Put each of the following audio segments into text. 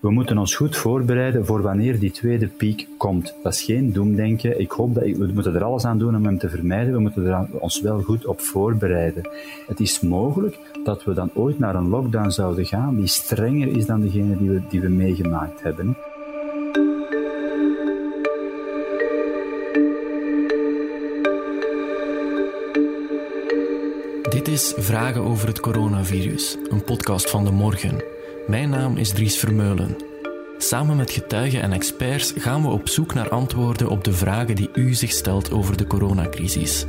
We moeten ons goed voorbereiden voor wanneer die tweede piek komt. Dat is geen doemdenken. Ik hoop dat we moeten er alles aan doen om hem te vermijden. We moeten ons wel goed op voorbereiden. Het is mogelijk dat we dan ooit naar een lockdown zouden gaan die strenger is dan degene die we, die we meegemaakt hebben. Dit is Vragen over het coronavirus, een podcast van de morgen. Mijn naam is Dries Vermeulen. Samen met getuigen en experts gaan we op zoek naar antwoorden op de vragen die u zich stelt over de coronacrisis.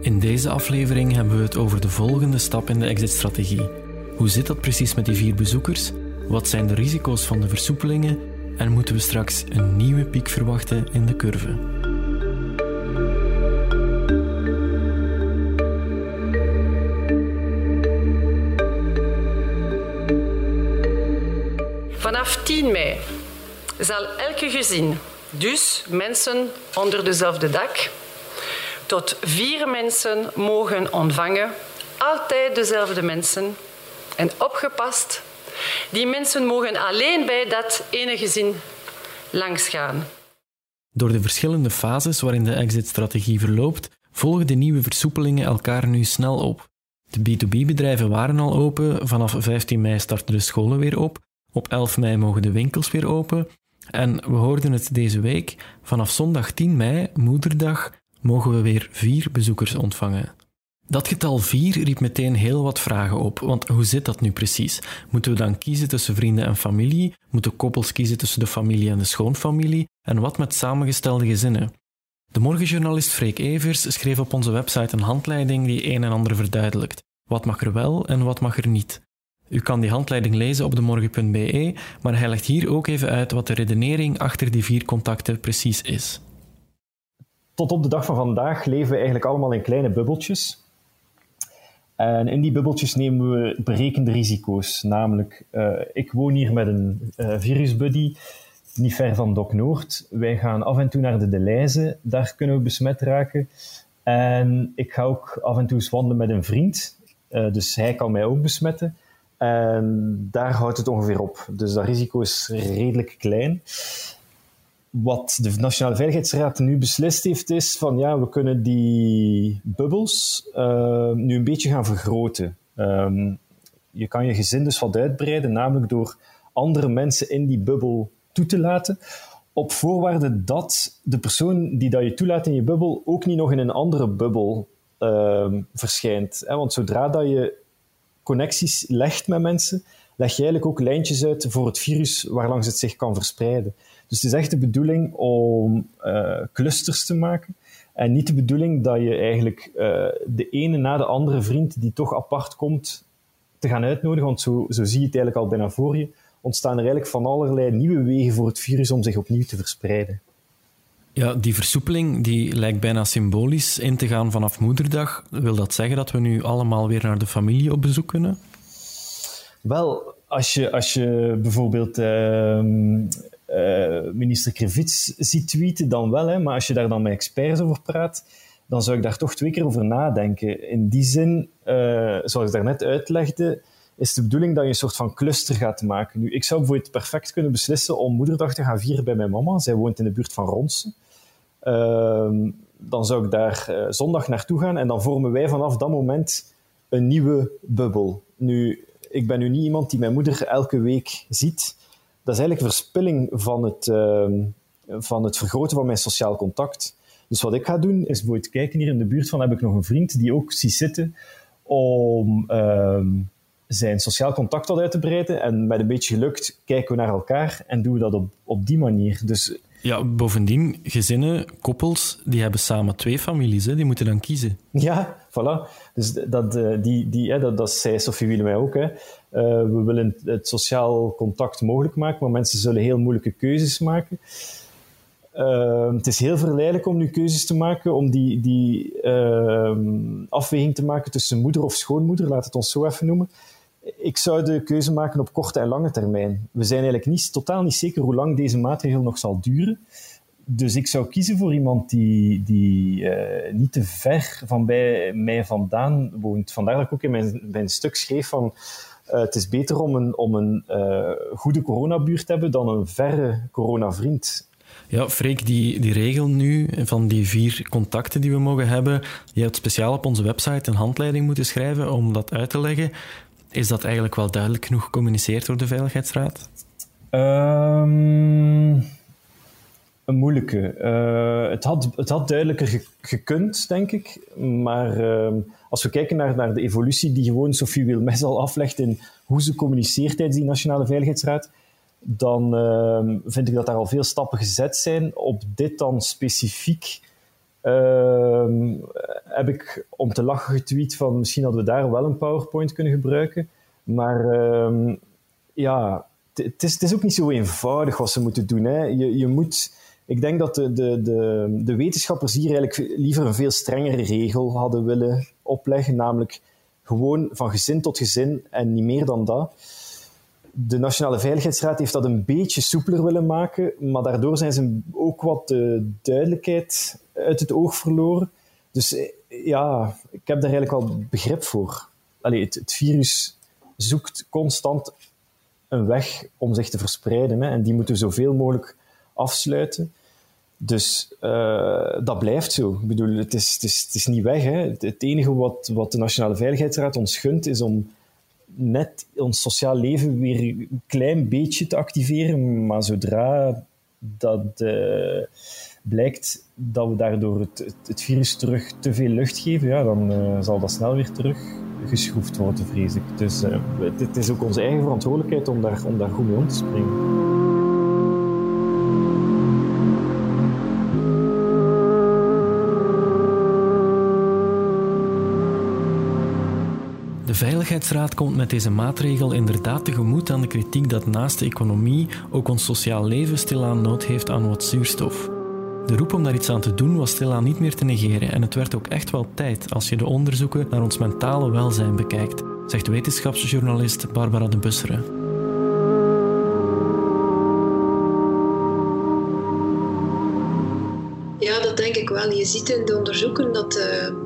In deze aflevering hebben we het over de volgende stap in de exit-strategie. Hoe zit dat precies met die vier bezoekers? Wat zijn de risico's van de versoepelingen? En moeten we straks een nieuwe piek verwachten in de curve? Vanaf 10 mei zal elke gezin, dus mensen onder dezelfde dak, tot vier mensen mogen ontvangen. Altijd dezelfde mensen. En opgepast, die mensen mogen alleen bij dat ene gezin langsgaan. Door de verschillende fases waarin de exit-strategie verloopt, volgen de nieuwe versoepelingen elkaar nu snel op. De B2B-bedrijven waren al open, vanaf 15 mei starten de scholen weer op, op 11 mei mogen de winkels weer open. En we hoorden het deze week, vanaf zondag 10 mei, moederdag, mogen we weer vier bezoekers ontvangen. Dat getal 4 riep meteen heel wat vragen op, want hoe zit dat nu precies? Moeten we dan kiezen tussen vrienden en familie? Moeten koppels kiezen tussen de familie en de schoonfamilie? En wat met samengestelde gezinnen? De morgenjournalist Freek Evers schreef op onze website een handleiding die een en ander verduidelijkt. Wat mag er wel en wat mag er niet? U kan die handleiding lezen op demorgen.be, maar hij legt hier ook even uit wat de redenering achter die vier contacten precies is. Tot op de dag van vandaag leven we eigenlijk allemaal in kleine bubbeltjes. En in die bubbeltjes nemen we berekende risico's. Namelijk, uh, ik woon hier met een uh, virusbuddy, niet ver van Dok Noord. Wij gaan af en toe naar de Deleuze, daar kunnen we besmet raken. En ik ga ook af en toe eens wandelen met een vriend, uh, dus hij kan mij ook besmetten. En daar houdt het ongeveer op. Dus dat risico is redelijk klein. Wat de Nationale Veiligheidsraad nu beslist heeft, is van ja, we kunnen die bubbels uh, nu een beetje gaan vergroten. Um, je kan je gezin dus wat uitbreiden, namelijk door andere mensen in die bubbel toe te laten, op voorwaarde dat de persoon die dat je toelaat in je bubbel ook niet nog in een andere bubbel uh, verschijnt. Want zodra dat je connecties legt met mensen, leg je eigenlijk ook lijntjes uit voor het virus waarlangs het zich kan verspreiden. Dus het is echt de bedoeling om uh, clusters te maken. En niet de bedoeling dat je eigenlijk uh, de ene na de andere vriend die toch apart komt te gaan uitnodigen. Want zo, zo zie je het eigenlijk al bijna voor je. Ontstaan er eigenlijk van allerlei nieuwe wegen voor het virus om zich opnieuw te verspreiden. Ja, die versoepeling die lijkt bijna symbolisch in te gaan vanaf moederdag. Wil dat zeggen dat we nu allemaal weer naar de familie op bezoek kunnen? Wel, als je, als je bijvoorbeeld uh, uh, minister Krevits ziet tweeten, dan wel. Hè, maar als je daar dan met experts over praat, dan zou ik daar toch twee keer over nadenken. In die zin, uh, zoals ik daarnet uitlegde, is de bedoeling dat je een soort van cluster gaat maken. Nu, ik zou bijvoorbeeld perfect kunnen beslissen om moederdag te gaan vieren bij mijn mama. Zij woont in de buurt van Ronsen. Ehm, dan zou ik daar uh, zondag naartoe gaan en dan vormen wij vanaf dat moment een nieuwe bubbel. Nu, ik ben nu niet iemand die mijn moeder elke week ziet. Dat is eigenlijk verspilling van het, uh, van het vergroten van mijn sociaal contact. Dus wat ik ga doen, is bijvoorbeeld kijken hier in de buurt van heb ik nog een vriend die ook ziet zitten om uh, zijn sociaal contact wat uit te breiden. En met een beetje gelukt kijken we naar elkaar en doen we dat op, op die manier. Dus ja, bovendien, gezinnen, koppels, die hebben samen twee families, hè? die moeten dan kiezen. Ja, voilà. Dus dat, die, die, hè, dat, dat zei Sophie Wiele mij ook. Hè. Uh, we willen het sociaal contact mogelijk maken, maar mensen zullen heel moeilijke keuzes maken. Uh, het is heel verleidelijk om nu keuzes te maken, om die, die uh, afweging te maken tussen moeder of schoonmoeder, laat het ons zo even noemen ik zou de keuze maken op korte en lange termijn. We zijn eigenlijk niet, totaal niet zeker hoe lang deze maatregel nog zal duren. dus ik zou kiezen voor iemand die, die niet te ver van bij mij vandaan woont. Vandaar dat ik ook in mijn, mijn stuk schreef van het is beter om een, om een goede coronabuurt te hebben dan een verre coronavriend. Ja, Freek, die, die regel nu van die vier contacten die we mogen hebben, je hebt speciaal op onze website een handleiding moeten schrijven om dat uit te leggen. Is dat eigenlijk wel duidelijk genoeg gecommuniceerd door de Veiligheidsraad? Um, een moeilijke. Uh, het, had, het had duidelijker gekund, denk ik. Maar uh, als we kijken naar, naar de evolutie die gewoon Sophie Wilmes al aflegt in hoe ze communiceert tijdens die Nationale Veiligheidsraad, dan uh, vind ik dat daar al veel stappen gezet zijn. Op dit dan specifiek ehm, heb ik om te lachen getweet van misschien hadden we daar wel een PowerPoint kunnen gebruiken. Maar ehm, ja, het is, is, ook niet zo eenvoudig wat ze moeten doen. Hè. Je, je moet, ik denk dat de, de, de, de wetenschappers hier eigenlijk liever een veel strengere regel hadden willen opleggen, namelijk gewoon van gezin tot gezin en niet meer dan dat de Nationale Veiligheidsraad heeft dat een beetje soepeler willen maken, maar daardoor zijn ze ook wat de duidelijkheid uit het oog verloren. Dus eh, ja, ik heb daar eigenlijk wel begrip voor. Allee, het, virus zoekt constant een weg om zich te verspreiden hè, en die moeten we zoveel mogelijk afsluiten. Dus uh, dat blijft zo. Ik bedoel, het is, het is, het is niet weg. Hè. Het enige wat, wat de Nationale Veiligheidsraad ons gunt, is om net ons sociaal leven weer een klein beetje te activeren. Maar zodra dat uh, blijkt dat we daardoor het, het, virus terug te veel lucht geven, ja, dan uh, zal dat snel weer terug geschroefd worden, vrees ik. Dus uh, het, het, is ook onze eigen verantwoordelijkheid om daar, om daar goed mee om te springen. De Veiligheidsraad komt met deze maatregel inderdaad tegemoet aan de kritiek dat naast de economie ook ons sociaal leven stilaan nood heeft aan wat zuurstof. De roep om daar iets aan te doen was stilaan niet meer te negeren en het werd ook echt wel tijd als je de onderzoeken naar ons mentale welzijn bekijkt, zegt wetenschapsjournalist Barbara de Busseren. Ja, dat denk ik wel. Je ziet in de onderzoeken dat de eh,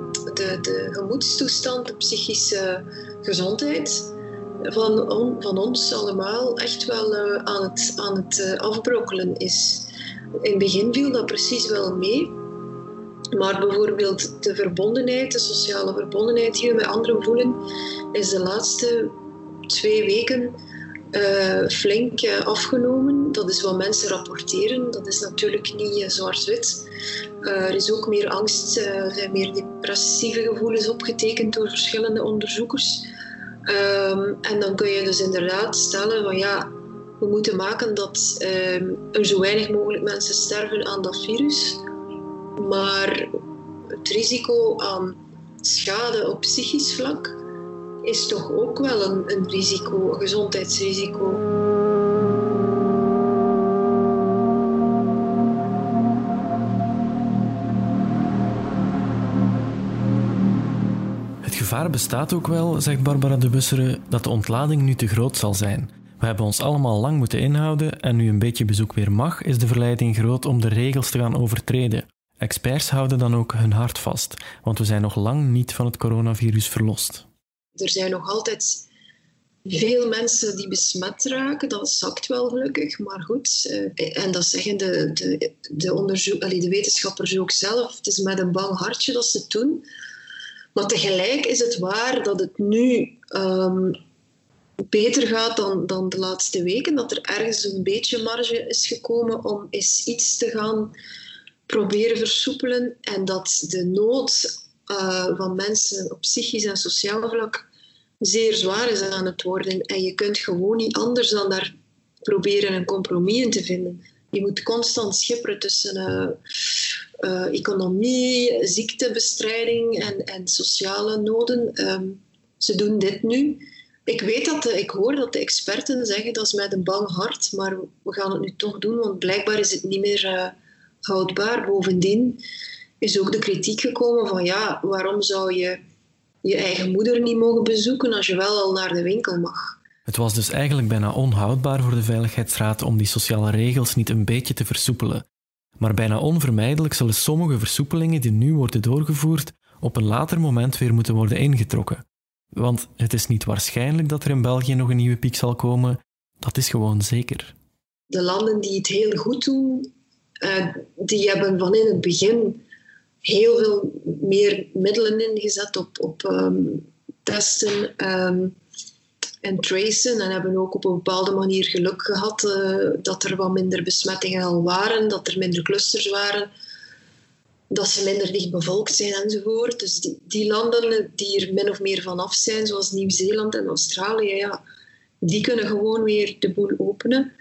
de, gemoedstoestand, de psychische gezondheid van, van ons allemaal echt wel uh, aan het, aan het uh, afbrokkelen is. In het begin viel dat precies wel mee. Maar bijvoorbeeld de verbondenheid, de sociale verbondenheid die we met anderen voelen, is de laatste twee weken uh, flink afgenomen. Dat is wat mensen rapporteren. Dat is natuurlijk niet zwart-wit. Eh, er is ook meer angst, er uh, zijn meer depressieve gevoelens opgetekend door verschillende onderzoekers. Um, en dan kun je dus inderdaad stellen van ja, we moeten maken dat um, er zo weinig mogelijk mensen sterven aan dat virus. Maar het risico aan schade op psychisch vlak is toch ook wel een, een risico, een gezondheidsrisico. Gevaar bestaat ook wel, zegt Barbara de Busseren, dat de ontlading nu te groot zal zijn. We hebben ons allemaal lang moeten inhouden en nu een beetje bezoek weer mag, is de verleiding groot om de regels te gaan overtreden. Experts houden dan ook hun hart vast, want we zijn nog lang niet van het coronavirus verlost. Er zijn nog altijd veel mensen die besmet raken, dat zakt wel gelukkig, maar goed. Eh, en dat zeggen de, de, de, onderzoek, de wetenschappers ook zelf. Het is met een bang hartje dat ze het doen. Maar tegelijk is het waar dat het nu um, beter gaat dan, dan de laatste weken. Dat er ergens een beetje marge is gekomen om eens iets te gaan proberen versoepelen. En dat de nood uh, van mensen op psychisch en sociaal vlak zeer zwaar is aan het worden. En je kunt gewoon niet anders dan daar proberen een compromis in te vinden. Je moet constant schipperen tussen uh, uh, economie, ziektebestrijding en, en sociale noden. Um, ze doen dit nu. Ik weet dat, ik hoor dat de experten zeggen dat is met een bang hart, maar we gaan het nu toch doen, want blijkbaar is het niet meer uh, houdbaar. Bovendien is ook de kritiek gekomen van ja, waarom zou je je eigen moeder niet mogen bezoeken als je wel al naar de winkel mag? Het was dus eigenlijk bijna onhoudbaar voor de Veiligheidsraad om die sociale regels niet een beetje te versoepelen. Maar bijna onvermijdelijk zullen sommige versoepelingen die nu worden doorgevoerd op een later moment weer moeten worden ingetrokken. Want het is niet waarschijnlijk dat er in België nog een nieuwe piek zal komen, dat is gewoon zeker. De landen die het heel goed doen, uh, die hebben van in het begin heel veel meer middelen ingezet op, op um, testen um, en tracen. En hebben ook op een bepaalde manier geluk gehad uh, dat er wat minder besmettingen al waren, dat er minder clusters waren, dat ze minder dicht bevolkt zijn enzovoort. Dus die, die landen die er min of meer vanaf zijn, zoals Nieuw-Zeeland en Australië, ja, die kunnen gewoon weer de boel openen.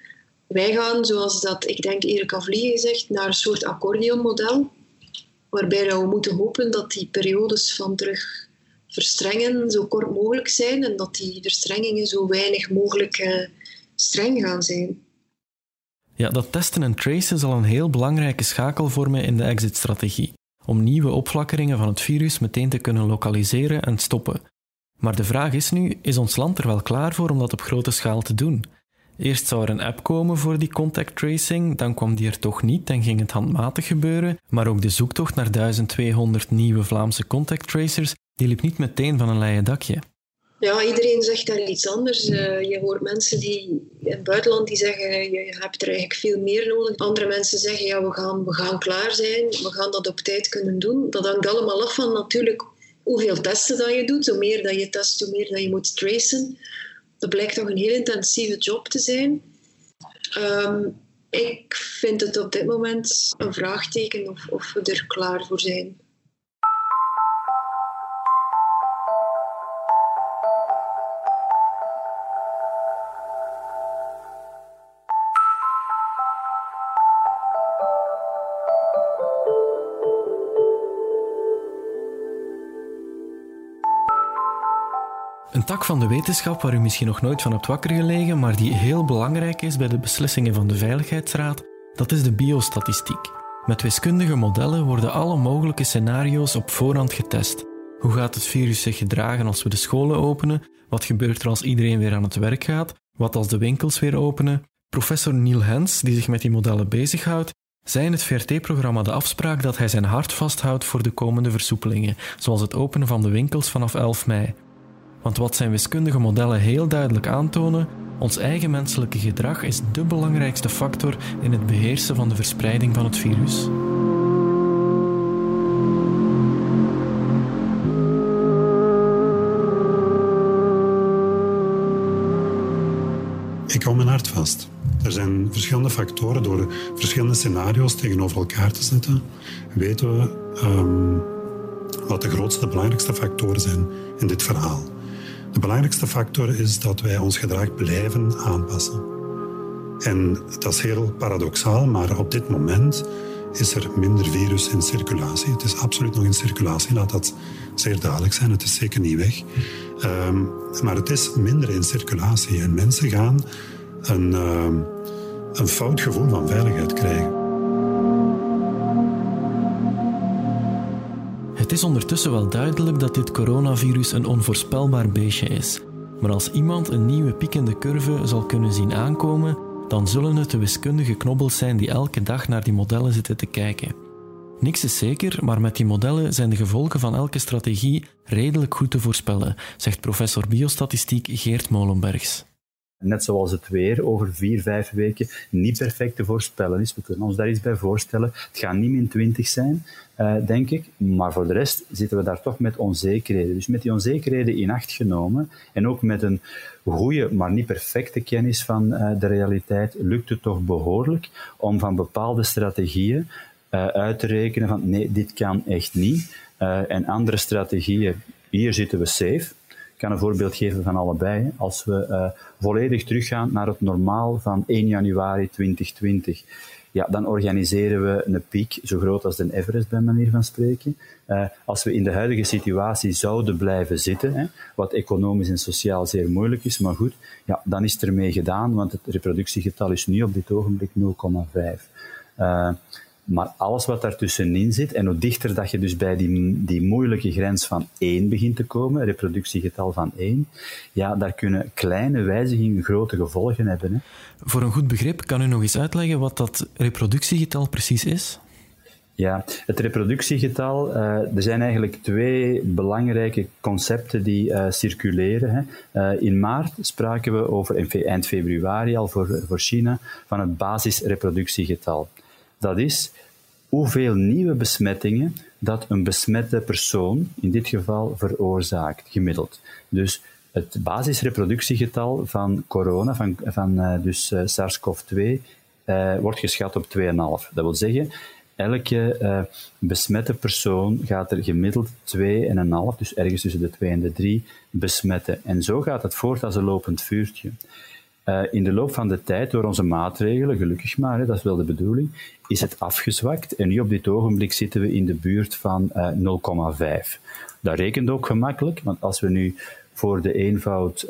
Wij gaan, zoals dat ik denk Erik Avlie gezegd, naar een soort accordeonmodel, waarbij we moeten hopen dat die periodes van terug verstrengen zo kort mogelijk zijn en dat die verstrengingen zo weinig mogelijk uh, streng gaan zijn. Ja, dat testen en tracen zal een heel belangrijke schakel vormen in de exit-strategie, om nieuwe opflakkeringen van het virus meteen te kunnen lokaliseren en stoppen. Maar de vraag is nu, is ons land er wel klaar voor om dat op grote schaal te doen? Eerst zou er een app komen voor die contact tracing, dan kwam die er toch niet en ging het handmatig gebeuren, maar ook de zoektocht naar 1200 nieuwe Vlaamse contact tracers, die liep niet meteen van een leien dakje. Ja, iedereen zegt daar iets anders. Uh, je hoort mensen die in het buitenland die zeggen je hebt er eigenlijk veel meer nodig. Andere mensen zeggen ja, we gaan, we gaan klaar zijn, we gaan dat op tijd kunnen doen. Dat hangt allemaal af van natuurlijk hoeveel testen dat je doet. Hoe meer dat je test, hoe meer dat je moet tracen. Dat blijkt toch een heel intensieve job te zijn. Um, ik vind het op dit moment een vraagteken of, of we er klaar voor zijn. Van de wetenschap waar u misschien nog nooit van hebt wakker gelegen, maar die heel belangrijk is bij de beslissingen van de Veiligheidsraad, dat is de biostatistiek. Met wiskundige modellen worden alle mogelijke scenario's op voorhand getest. Hoe gaat het virus zich gedragen als we de scholen openen? Wat gebeurt er als iedereen weer aan het werk gaat? Wat als de winkels weer openen? Professor Neil Hens, die zich met die modellen bezighoudt, zei in het VRT-programma de afspraak dat hij zijn hart vasthoudt voor de komende versoepelingen, zoals het openen van de winkels vanaf 11 mei. Want wat zijn wiskundige modellen heel duidelijk aantonen, ons eigen menselijke gedrag is de belangrijkste factor in het beheersen van de verspreiding van het virus. Ik hou mijn hart vast. Er zijn verschillende factoren. Door verschillende scenario's tegenover elkaar te zetten, weten we um, wat de grootste, belangrijkste factoren zijn in dit verhaal. De belangrijkste factor is dat wij ons gedrag blijven aanpassen. En dat is heel paradoxaal, maar op dit moment is er minder virus in circulatie. Het is absoluut nog in circulatie, laat dat zeer duidelijk zijn. Het is zeker niet weg. Ehm, maar het is minder in circulatie en mensen gaan een, uh, een fout gevoel van veiligheid krijgen. Is ondertussen wel duidelijk dat dit coronavirus een onvoorspelbaar beestje is. Maar als iemand een nieuwe piekende curve zal kunnen zien aankomen, dan zullen het de wiskundige knobbels zijn die elke dag naar die modellen zitten te kijken. Niks is zeker, maar met die modellen zijn de gevolgen van elke strategie redelijk goed te voorspellen, zegt professor biostatistiek Geert Molenbergs. Net zoals het weer over vier, vijf weken niet perfect te voorspellen is. We kunnen ons daar iets bij voorstellen. Het gaat niet min 20 zijn, uh, denk ik. Maar voor de rest zitten we daar toch met onzekerheden. Dus met die onzekerheden in acht genomen en ook met een goede, maar niet perfecte kennis van uh, de realiteit, lukt het toch behoorlijk om van bepaalde strategieën uh, uit te rekenen van nee, dit kan echt niet. en andere strategieën, hier zitten we safe. Ik kan een voorbeeld geven van allebei. Als we volledig teruggaan naar het normaal van 1 januari 2020, ja, dan organiseren we een piek zo groot als de Everest, bij manier van spreken. Uh, als we in de huidige situatie zouden blijven zitten, hè, wat economisch en sociaal zeer moeilijk is, maar goed, ja, dan is het ermee gedaan, want het reproductiegetal is nu op dit ogenblik 0,5. Uh, Maar alles wat daartussenin zit, en hoe dichter dat je dus bij die, die moeilijke grens van 1 begint te komen, reproductiegetal van 1, ja, daar kunnen kleine wijzigingen grote gevolgen hebben. Hè. Voor een goed begrip, kan u nog eens uitleggen wat dat reproductiegetal precies is? Ja, het reproductiegetal, uh, er zijn eigenlijk twee belangrijke concepten die uh, circuleren. Hè. Uh, in maart spraken we over, eind februari al voor, voor China, van het basisreproductiegetal. Dat is hoeveel nieuwe besmettingen dat een besmette persoon, in dit geval, veroorzaakt, gemiddeld. Dus het basisreproductiegetal van corona, van, van dus SARS-CoV-2, wordt geschat op 2,5. Dat wil zeggen, elke uh, besmette persoon gaat er gemiddeld 2,5, dus ergens tussen de 2 en de 3, besmetten. En zo gaat het voort als een lopend vuurtje. Uh, in de loop van de tijd, door onze maatregelen, gelukkig maar, hè, dat is wel de bedoeling, is het afgezwakt. En nu op dit ogenblik zitten we in de buurt van uh, eh, 0,5. Dat rekent ook gemakkelijk, want als we nu voor de eenvoud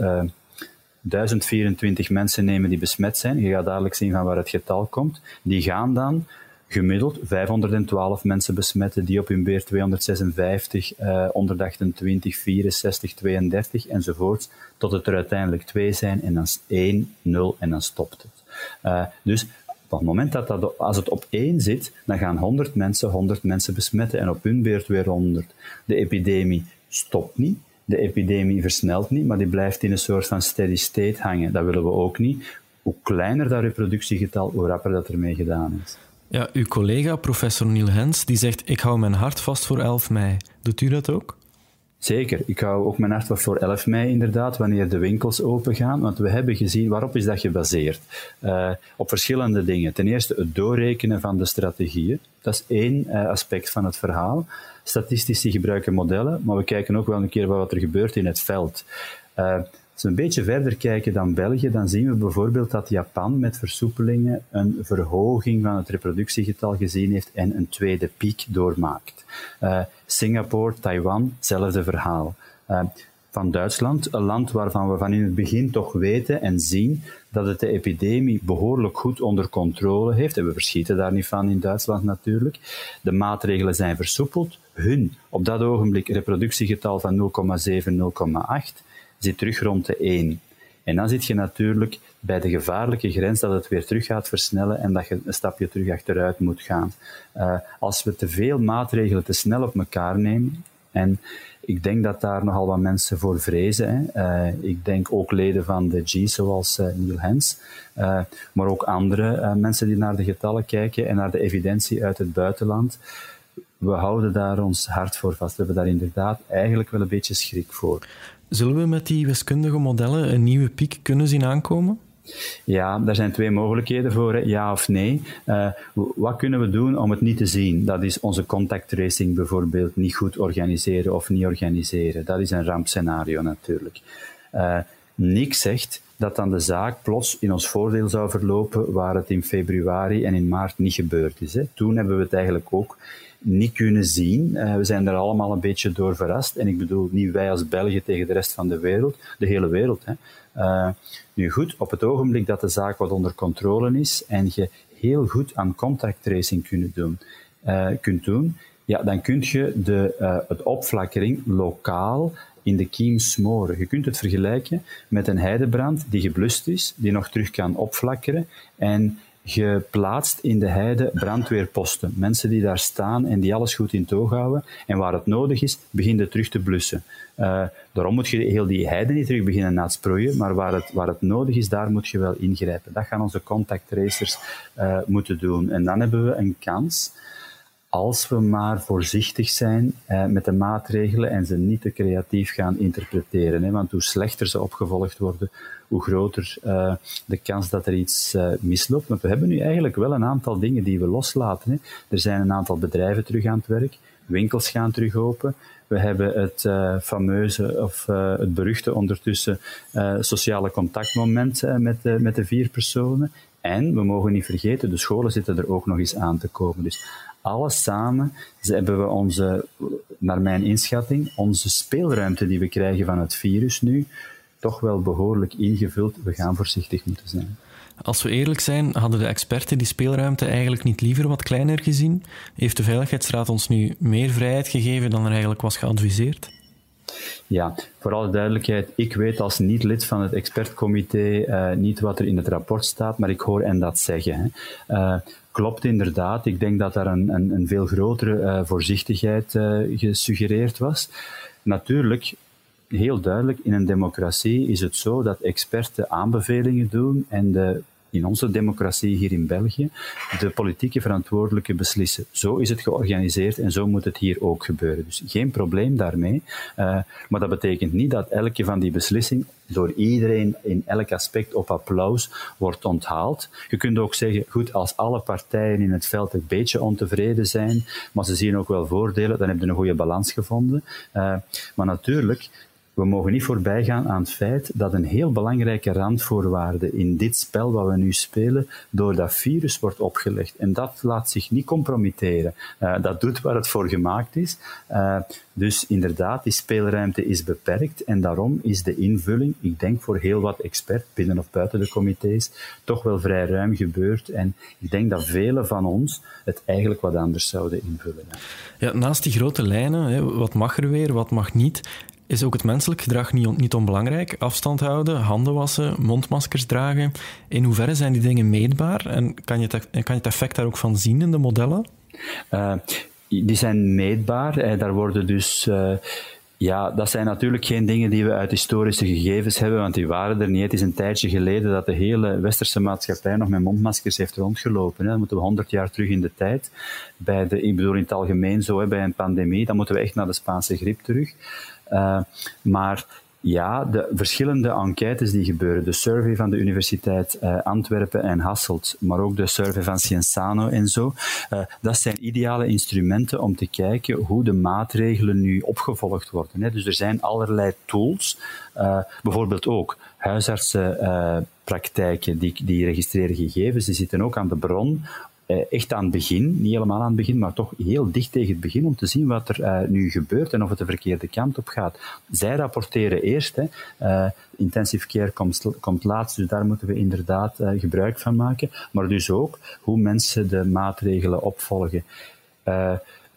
1024 mensen nemen die besmet zijn, je gaat dadelijk zien van waar het getal komt, die gaan dan gemiddeld 512 mensen besmetten, die op hun beurt 256, uh, 128, 64, 32 enzovoort, tot het er uiteindelijk 2 zijn en dan 1, 0 en dan stopt het. Uh, dus op het moment dat, dat als het op 1 zit, dan gaan 100 mensen 100 mensen besmetten en op hun beurt weer 100. De epidemie stopt niet, de epidemie versnelt niet, maar die blijft in een soort van steady state hangen. Dat willen we ook niet. Hoe kleiner dat reproductiegetal, hoe rapper dat ermee gedaan is. Ja, uw collega, professor Neil Hens, die zegt: Ik hou mijn hart vast voor 11 mei. Doet u dat ook? Zeker. Ik hou ook mijn hart vast voor 11 mei inderdaad, wanneer de winkels open gaan. Want we hebben gezien, waarop is dat gebaseerd? Uh, op verschillende dingen. Ten eerste het doorrekenen van de strategieën. Dat is één uh, aspect van het verhaal. Statistici gebruiken modellen, maar we kijken ook wel een keer wat er gebeurt in het veld. Uh, als we een beetje verder kijken dan België, dan zien we bijvoorbeeld dat Japan met versoepelingen een verhoging van het reproductiegetal gezien heeft en een tweede piek doormaakt. Uh, Singapore, Taiwan, hetzelfde verhaal. Uh, van Duitsland, een land waarvan we van in het begin toch weten en zien dat het de epidemie behoorlijk goed onder controle heeft. En we verschieten daar niet van in Duitsland natuurlijk. De maatregelen zijn versoepeld. Hun, op dat ogenblik, reproductiegetal van 0,7, 0,8 zit terug rond de 1. En dan zit je natuurlijk bij de gevaarlijke grens dat het weer terug gaat versnellen en dat je een stapje terug achteruit moet gaan. Uh, als we te veel maatregelen te snel op elkaar nemen, en ik denk dat daar nogal wat mensen voor vrezen. Hè. Uh, ik denk ook leden van de G, zoals uh, Neil Hens, maar ook andere mensen die naar de getallen kijken en naar de evidentie uit het buitenland. We houden daar ons hart voor vast. We hebben daar inderdaad eigenlijk wel een beetje schrik voor. Zullen we met die wiskundige modellen een nieuwe piek kunnen zien aankomen? Ja, daar zijn twee mogelijkheden voor, ja of nee. Uh, wat kunnen we doen om het niet te zien? Dat is onze contact tracing bijvoorbeeld niet goed organiseren of niet organiseren. Dat is een rampscenario natuurlijk. Uh, niks zegt dat dan de zaak plots in ons voordeel zou verlopen waar het in februari en in maart niet gebeurd is. Hè. Toen hebben we het eigenlijk ook niet kunnen zien. Uh, we zijn er allemaal een beetje door verrast. En ik bedoel niet wij als België tegen de rest van de wereld, de hele wereld. Hè. Uh, nu goed, op het ogenblik dat de zaak wat onder controle is en je heel goed aan contact tracing kunt doen, uh, kunt doen ja, dan kun je de, het opflakkering lokaal in de kiem smoren. Je kunt het vergelijken met een heidebrand die geblust is, die nog terug kan opflakkeren en geplaatst in de heide brandweerposten. Mensen die daar staan en die alles goed in toog houden. En waar het nodig is, begint het terug te blussen. Uh, daarom moet je heel die heide niet terug beginnen nasproeien, maar waar het, waar het nodig is, daar moet je wel ingrijpen. Dat gaan onze contact tracers uh, moeten doen. En dan hebben we een kans als we maar voorzichtig zijn eh, met de maatregelen en ze niet te creatief gaan interpreteren. Hè, want hoe slechter ze opgevolgd worden, hoe groter uh, de kans dat er iets uh, misloopt. Want we hebben nu eigenlijk wel een aantal dingen die we loslaten. Hè. Er zijn een aantal bedrijven terug aan het werk, winkels gaan terug open. We hebben het uh, fameuze, of het beruchte ondertussen, sociale contactmoment met, met de vier personen. En we mogen niet vergeten, de scholen zitten er ook nog eens aan te komen. Dus alles samen hebben we onze, naar mijn inschatting, onze speelruimte die we krijgen van het virus nu, toch wel behoorlijk ingevuld. We gaan voorzichtig moeten zijn. Als we eerlijk zijn, hadden de experten die speelruimte eigenlijk niet liever wat kleiner gezien? Heeft de Veiligheidsraad ons nu meer vrijheid gegeven dan er eigenlijk was geadviseerd? Ja, voor alle duidelijkheid, ik weet als niet-lid van het expertcomité uh, niet wat er in het rapport staat, maar ik hoor en dat zeggen. Hè. Uh, klopt inderdaad. Ik denk dat daar een, een, een veel grotere uh, voorzichtigheid gesuggereerd was. Natuurlijk, heel duidelijk, in een democratie is het zo dat experten aanbevelingen doen en de in onze democratie hier in België de politieke verantwoordelijke beslissen. Zo is het georganiseerd en zo moet het hier ook gebeuren. Dus geen probleem daarmee. Uh, maar dat betekent niet dat elke van die beslissingen door iedereen in elk aspect op applaus wordt onthaald. Je kunt ook zeggen, goed, als alle partijen in het veld een beetje ontevreden zijn, maar ze zien ook wel voordelen, dan heb je een goede balans gevonden. Uh, maar natuurlijk, we mogen niet voorbij gaan aan het feit dat een heel belangrijke randvoorwaarde in dit spel wat we nu spelen door dat virus wordt opgelegd. En dat laat zich niet compromitteren. Uh, dat doet waar het voor gemaakt is. Uh, dus inderdaad, die speelruimte is beperkt en daarom is de invulling, ik denk voor heel wat experts, binnen of buiten de comité's, toch wel vrij ruim gebeurd. En ik denk dat velen van ons het eigenlijk wat anders zouden invullen. Ja, naast die grote lijnen, hè, wat mag er weer, wat mag niet, is ook het menselijk gedrag niet, niet onbelangrijk. Afstand houden, handen wassen, mondmaskers dragen. In hoeverre zijn die dingen meetbaar en kan je het, kan je effect daar ook van zien in de modellen? Uh, die zijn meetbaar. Uh, daar worden dus. Uh, ja, dat zijn natuurlijk geen dingen die we uit historische gegevens hebben, want die waren er niet. Het is een tijdje geleden dat de hele westerse maatschappij nog met mondmaskers heeft rondgelopen. Dan moeten we honderd jaar terug in de tijd. Bij de, ik bedoel in het algemeen zo, bij een pandemie, dan moeten we echt naar de Spaanse griep terug. Uh, maar ja, de verschillende enquêtes die gebeuren, de survey van de Universiteit uh, Antwerpen en Hasselt, maar ook de survey van Cienzano en zo, uh, dat zijn ideale instrumenten om te kijken hoe de maatregelen nu opgevolgd worden. Hè. Dus er zijn allerlei tools, bijvoorbeeld ook huisartsenpraktijken die, die registreren gegevens, die zitten ook aan de bron eh, echt aan het begin, niet helemaal aan het begin, maar toch heel dicht tegen het begin om te zien wat er uh, nu gebeurt en of het de verkeerde kant op gaat. Zij rapporteren eerst, hè, uh, intensive care komt, komt laatst, dus daar moeten we inderdaad gebruik van maken, maar dus ook hoe mensen de maatregelen opvolgen.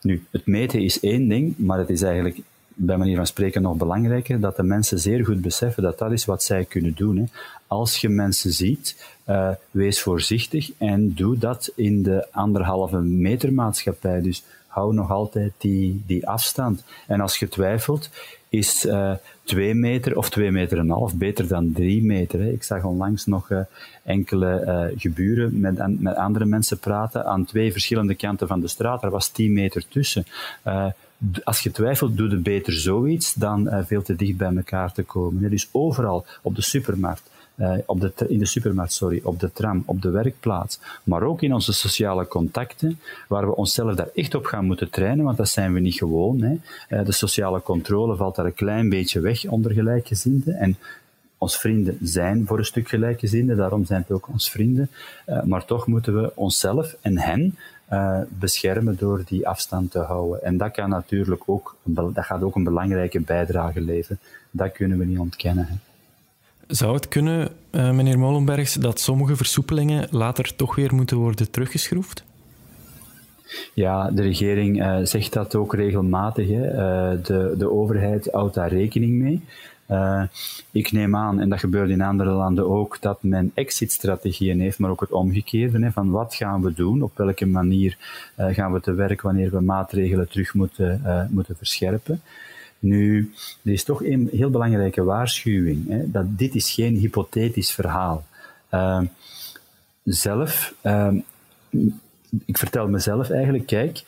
nu, het meten is één ding, maar het is eigenlijk bij manier van spreken nog belangrijker, dat de mensen zeer goed beseffen dat dat is wat zij kunnen doen. Hè. Als je mensen ziet, uh, wees voorzichtig en doe dat in de anderhalve meter maatschappij. Dus hou nog altijd die, die afstand. En als je twijfelt, is uh, twee meter of twee meter en een half beter dan drie meter. Hè. Ik zag onlangs nog uh, enkele geburen met, met andere mensen praten aan twee verschillende kanten van de straat. Er was tien meter tussen als je twijfelt, doe het beter zoiets dan veel te dicht bij elkaar te komen. Dus overal, op de supermarkt, uh, op de, in de supermarkt, sorry, op de tram, op de werkplaats, maar ook in onze sociale contacten, waar we onszelf daar echt op gaan moeten trainen, want dat zijn we niet gewoon. Hè. Uh, de sociale controle valt daar een klein beetje weg onder gelijkgezinden. En ons vrienden zijn voor een stuk gelijkgezinden, daarom zijn het ook ons vrienden. Uh, maar toch moeten we onszelf en hen beschermen door die afstand te houden. En dat kan natuurlijk ook, dat gaat ook een belangrijke bijdrage leveren. Dat kunnen we niet ontkennen. Hè. Zou het kunnen, uh, meneer Molenbergs, dat sommige versoepelingen later toch weer moeten worden teruggeschroefd? Ja, de regering uh, zegt dat ook regelmatig. Hè. Uh, de, de overheid houdt daar rekening mee. Ik neem aan, en dat gebeurt in andere landen ook, dat men exit-strategieën heeft, maar ook het omgekeerde. Hè, van wat gaan we doen, op welke manier gaan we te werk wanneer we maatregelen terug moeten, moeten verscherpen. Nu, er is toch een heel belangrijke waarschuwing, hè, dat dit is geen hypothetisch verhaal. zelf, ik vertel mezelf eigenlijk, kijk,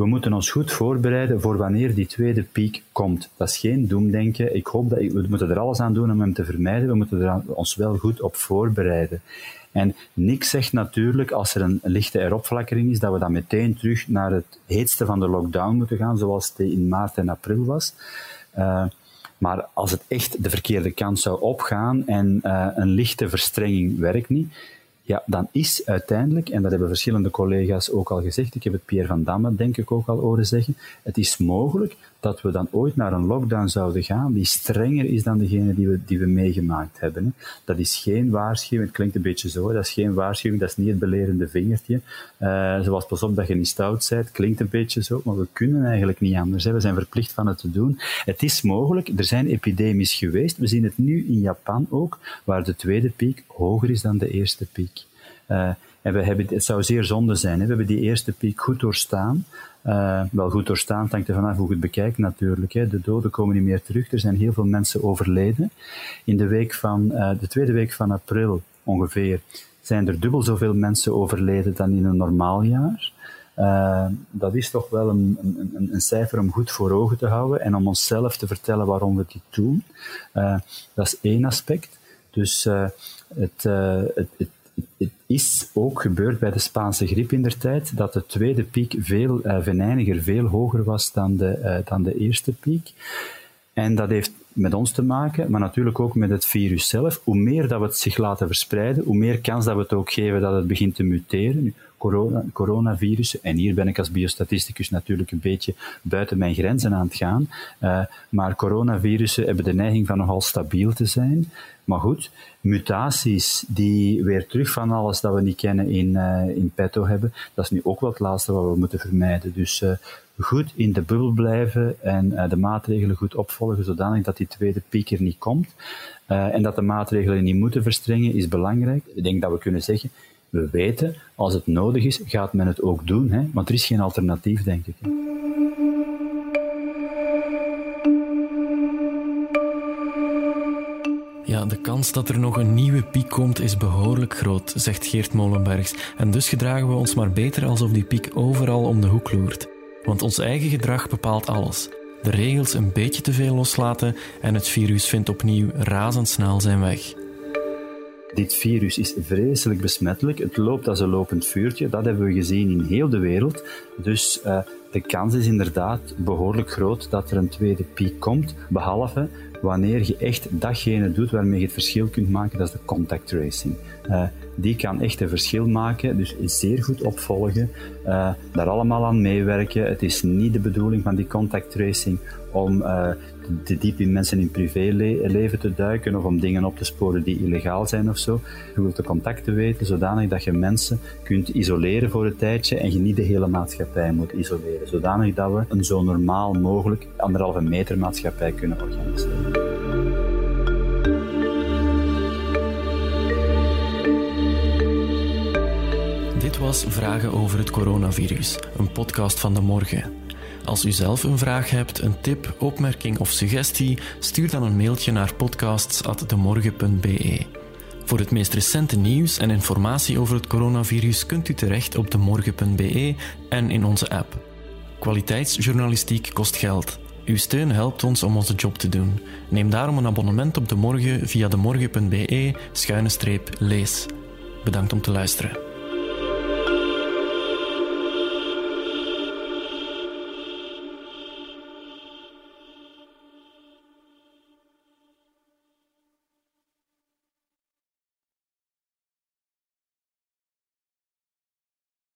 we moeten ons goed voorbereiden voor wanneer die tweede piek komt. Dat is geen doemdenken. Ik hoop dat we moeten er alles aan doen om hem te vermijden. We moeten ons wel goed op voorbereiden. En niks zegt natuurlijk, als er een lichte eropflakkering is, dat we dan meteen terug naar het heetste van de lockdown moeten gaan, zoals het in maart en april was. Uh, maar als het echt de verkeerde kant zou opgaan en uh, een lichte verstrenging werkt niet, ja, dan is uiteindelijk, en dat hebben verschillende collega's ook al gezegd, ik heb het Pierre van Damme denk ik ook al horen zeggen, het is mogelijk dat we dan ooit naar een lockdown zouden gaan die strenger is dan degene die we, die we meegemaakt hebben. Dat is geen waarschuwing, het klinkt een beetje zo, dat is geen waarschuwing, dat is niet het belerende vingertje. Uh, zoals pas op dat je niet stout bent, klinkt een beetje zo, maar we kunnen eigenlijk niet anders. We zijn verplicht van het te doen. Het is mogelijk, er zijn epidemies geweest, we zien het nu in Japan ook, waar de tweede piek hoger is dan de eerste piek. Uh, en we hebben, het zou zeer zonde zijn. We hebben die eerste piek goed doorstaan. Uh, wel goed doorstaan, het hangt er vanaf hoe je het bekijkt natuurlijk. Hè. De doden komen niet meer terug. Er zijn heel veel mensen overleden. In de, week van, uh, de tweede week van april ongeveer zijn er dubbel zoveel mensen overleden dan in een normaal jaar. Uh, dat is toch wel een, een, een, cijfer om goed voor ogen te houden en om onszelf te vertellen waarom we dit doen. dat is één aspect. Dus het, het, het het is ook gebeurd bij de Spaanse griep in der tijd, dat de tweede piek veel uh, veel hoger was dan de, uh, dan de eerste piek. En dat heeft met ons te maken, maar natuurlijk ook met het virus zelf. Hoe meer dat we het zich laten verspreiden, hoe meer kans dat we het ook geven dat het begint te muteren. Corona, coronavirussen, en hier ben ik als biostatisticus natuurlijk een beetje buiten mijn grenzen aan het gaan, uh, maar coronavirussen hebben de neiging van nogal stabiel te zijn. Maar goed, mutaties die weer terug van alles dat we niet kennen in, uh, in petto hebben, dat is nu ook wel het laatste wat we moeten vermijden. Dus uh, goed in de bubbel blijven en de maatregelen goed opvolgen, zodanig dat die tweede piek er niet komt. en dat de maatregelen niet moeten verstrengen, is belangrijk. Ik denk dat we kunnen zeggen, we weten, als het nodig is, gaat men het ook doen. Hè? Want er is geen alternatief, denk ik. Ja, de kans dat er nog een nieuwe piek komt is behoorlijk groot, zegt Geert Molenbergs. En dus gedragen we ons maar beter alsof die piek overal om de hoek loert. Want ons eigen gedrag bepaalt alles. De regels een beetje te veel loslaten en het virus vindt opnieuw razendsnel zijn weg. Dit virus is vreselijk besmettelijk. Het loopt als een lopend vuurtje. Dat hebben we gezien in heel de wereld. Dus uh, de kans is inderdaad behoorlijk groot dat er een tweede piek komt. Behalve wanneer je echt datgene doet waarmee je het verschil kunt maken, dat is de contact tracing. Uh, die kan echt een verschil maken, dus zeer goed opvolgen, uh, daar allemaal aan meewerken. Het is niet de bedoeling van die contact tracing om te diep in mensen in privéleven te duiken of om dingen op te sporen die illegaal zijn of zo. Je wilt de contacten weten zodanig dat je mensen kunt isoleren voor een tijdje en je niet de hele maatschappij moet isoleren. Zodanig dat we een zo normaal mogelijk anderhalve meter maatschappij kunnen organiseren. Dit was Vragen over het coronavirus, een podcast van de morgen. Als u zelf een vraag hebt, een tip, opmerking of suggestie, stuur dan een mailtje naar podcasts.demorgen.be. Voor het meest recente nieuws en informatie over het coronavirus kunt u terecht op demorgen.be en in onze app. Kwaliteitsjournalistiek kost geld. Uw steun helpt ons om onze job te doen. Neem daarom een abonnement op De Morgen via demorgen.be-lees. Bedankt om te luisteren.